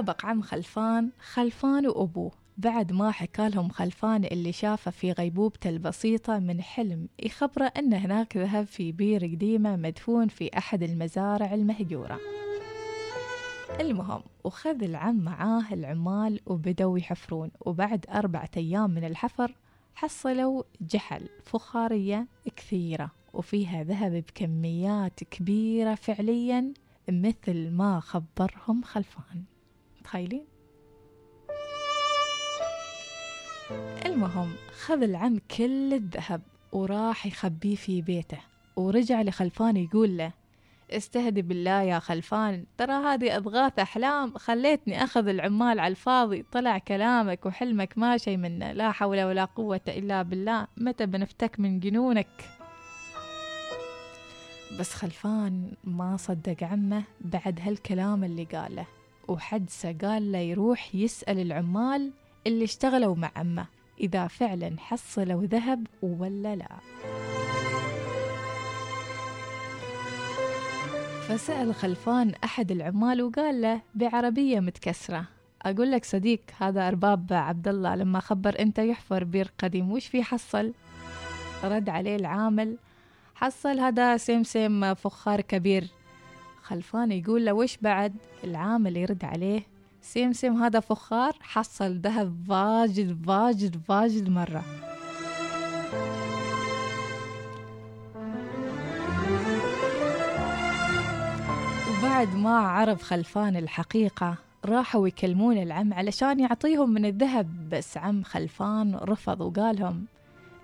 تسابق عم خلفان خلفان وأبوه. بعد ما حكالهم خلفان اللي شافه في غيبوبته البسيطة من حلم يخبره أن هناك ذهب في بير قديمة مدفون في أحد المزارع المهجورة. المهم وخذ العم معاه العمال وبدوا يحفرون. وبعد أربعة أيام من الحفر حصلوا جحل فخارية كثيرة وفيها ذهب بكميات كبيرة فعليا مثل ما خبرهم خلفان. تخيلين المهم خذ العم كل الذهب وراح يخبيه في بيته ورجع لخلفان يقول له استهدي بالله يا خلفان ترى هذه أضغاث أحلام خليتني أخذ العمال على الفاضي طلع كلامك وحلمك ما شي منه لا حول ولا قوة إلا بالله متى بنفتك من جنونك؟ بس خلفان ما صدق عمه بعد هالكلام اللي قاله. وحدسه قال له يروح يسأل العمال اللي اشتغلوا مع عمه إذا فعلا حصلوا ذهب ولا لا. فسأل خلفان أحد العمال وقال له بعربية متكسرة. أقول لك صديق هذا أرباب عبد الله لما خبر أنت يحفر بير قديم وش في حصل؟ رد عليه العامل حصل هذا سمسم فخار كبير. خلفان يقول له وش بعد؟ العامل يرد عليه سمسم هذا فخار حصل ذهب واجد واجد واجد مرة. وبعد ما عرف خلفان الحقيقة راحوا يكلمون العم علشان يعطيهم من الذهب بس عم خلفان رفض وقالهم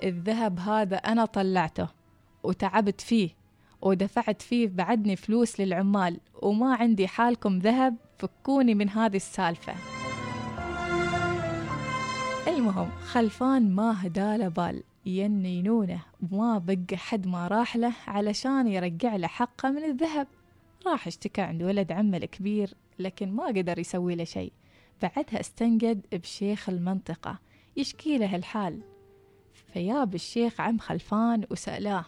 الذهب هذا أنا طلعته وتعبت فيه. ودفعت فيه بعدني فلوس للعمال وما عندي حالكم ذهب فكوني من هذه السالفة. المهم خلفان ما هداله بال ينينونه وما بقى حد ما راح له علشان يرجع له حقه من الذهب. راح اشتكى عند ولد عمه الكبير لكن ما قدر يسوي له شيء. بعدها استنجد بشيخ المنطقة يشكي له الحال. فياب الشيخ عم خلفان وسألاه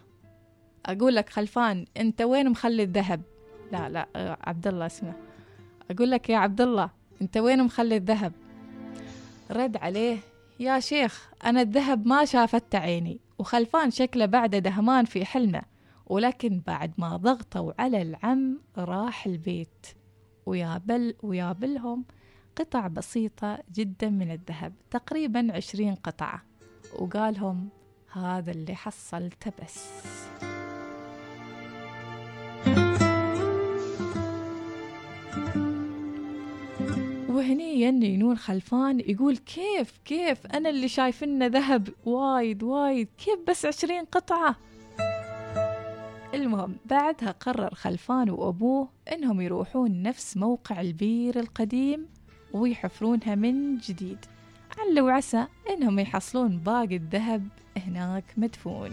أقول لك خلفان أنت وين مخلي الذهب؟ لا لا عبد الله اسمه أقول لك يا عبد الله أنت وين مخلي الذهب؟ رد عليه يا شيخ أنا الذهب ما شافت عيني وخلفان شكله بعد دهمان في حلمه ولكن بعد ما ضغطوا على العم راح البيت. ويابل ويابلهم قطع بسيطة جدا من الذهب تقريبا عشرين قطعة. وقالهم هذا اللي حصلته بس. وهني ينون خلفان يقول كيف كيف؟ أنا اللي شايفنه ذهب وايد وايد. كيف بس عشرين قطعة؟ المهم بعدها قرر خلفان وأبوه إنهم يروحون نفس موقع البير القديم ويحفرونها من جديد. عل وعسى إنهم يحصلون باقي الذهب هناك مدفون.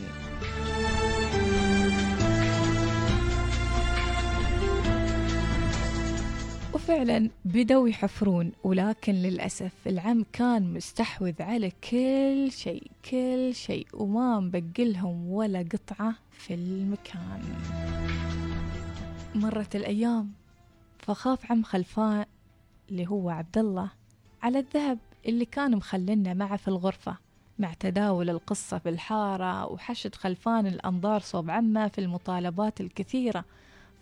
وفعلا بدوا يحفرون ولكن للأسف العم كان مستحوذ على كل شيء كل شيء وما مبقلهم ولا قطعة في المكان. مرت الأيام فخاف عم خلفان اللي هو عبد الله على الذهب اللي كان مخلنا معه في الغرفة مع تداول القصة في الحارة وحشد خلفان الأنظار صوب عمه في المطالبات الكثيرة.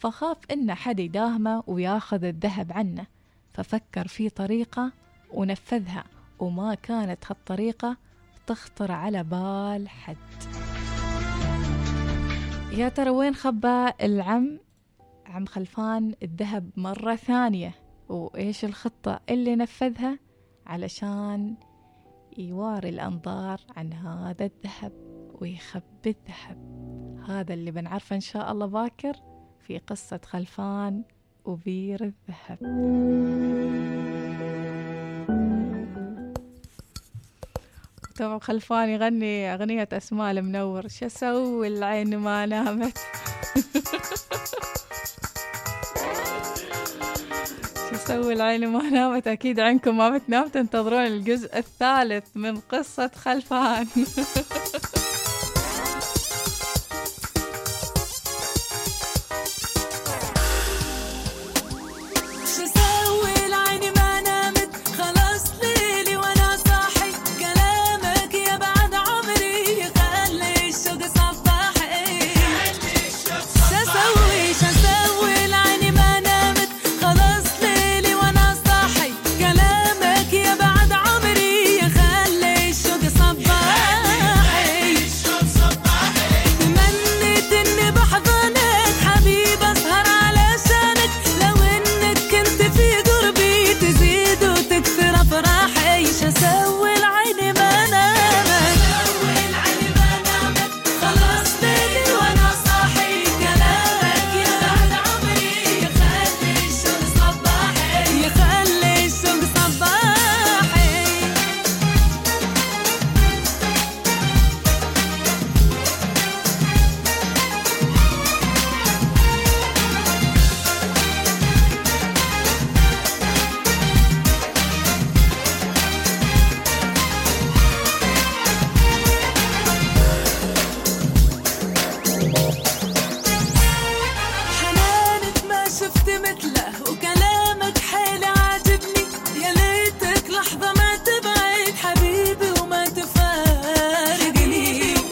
فخاف إن حد يداهمه وياخذ الذهب عنه ففكر في طريقة ونفذها وما كانت هالطريقة تخطر على بال حد. يا ترى وين خبى العم؟ عم خلفان الذهب مرة ثانية وإيش الخطة اللي نفذها؟ علشان يواري الأنظار عن هذا الذهب ويخبي الذهب. هذا اللي بنعرفه إن شاء الله باكر. في قصة خلفان وبير الذهب. طبعا خلفان يغني أغنية أسماء المنور. شو أسوي العين ما نامت؟ شو أسوي العين ما نامت؟ أكيد عينكم ما بتنام تنتظرون الجزء الثالث من قصة خلفان.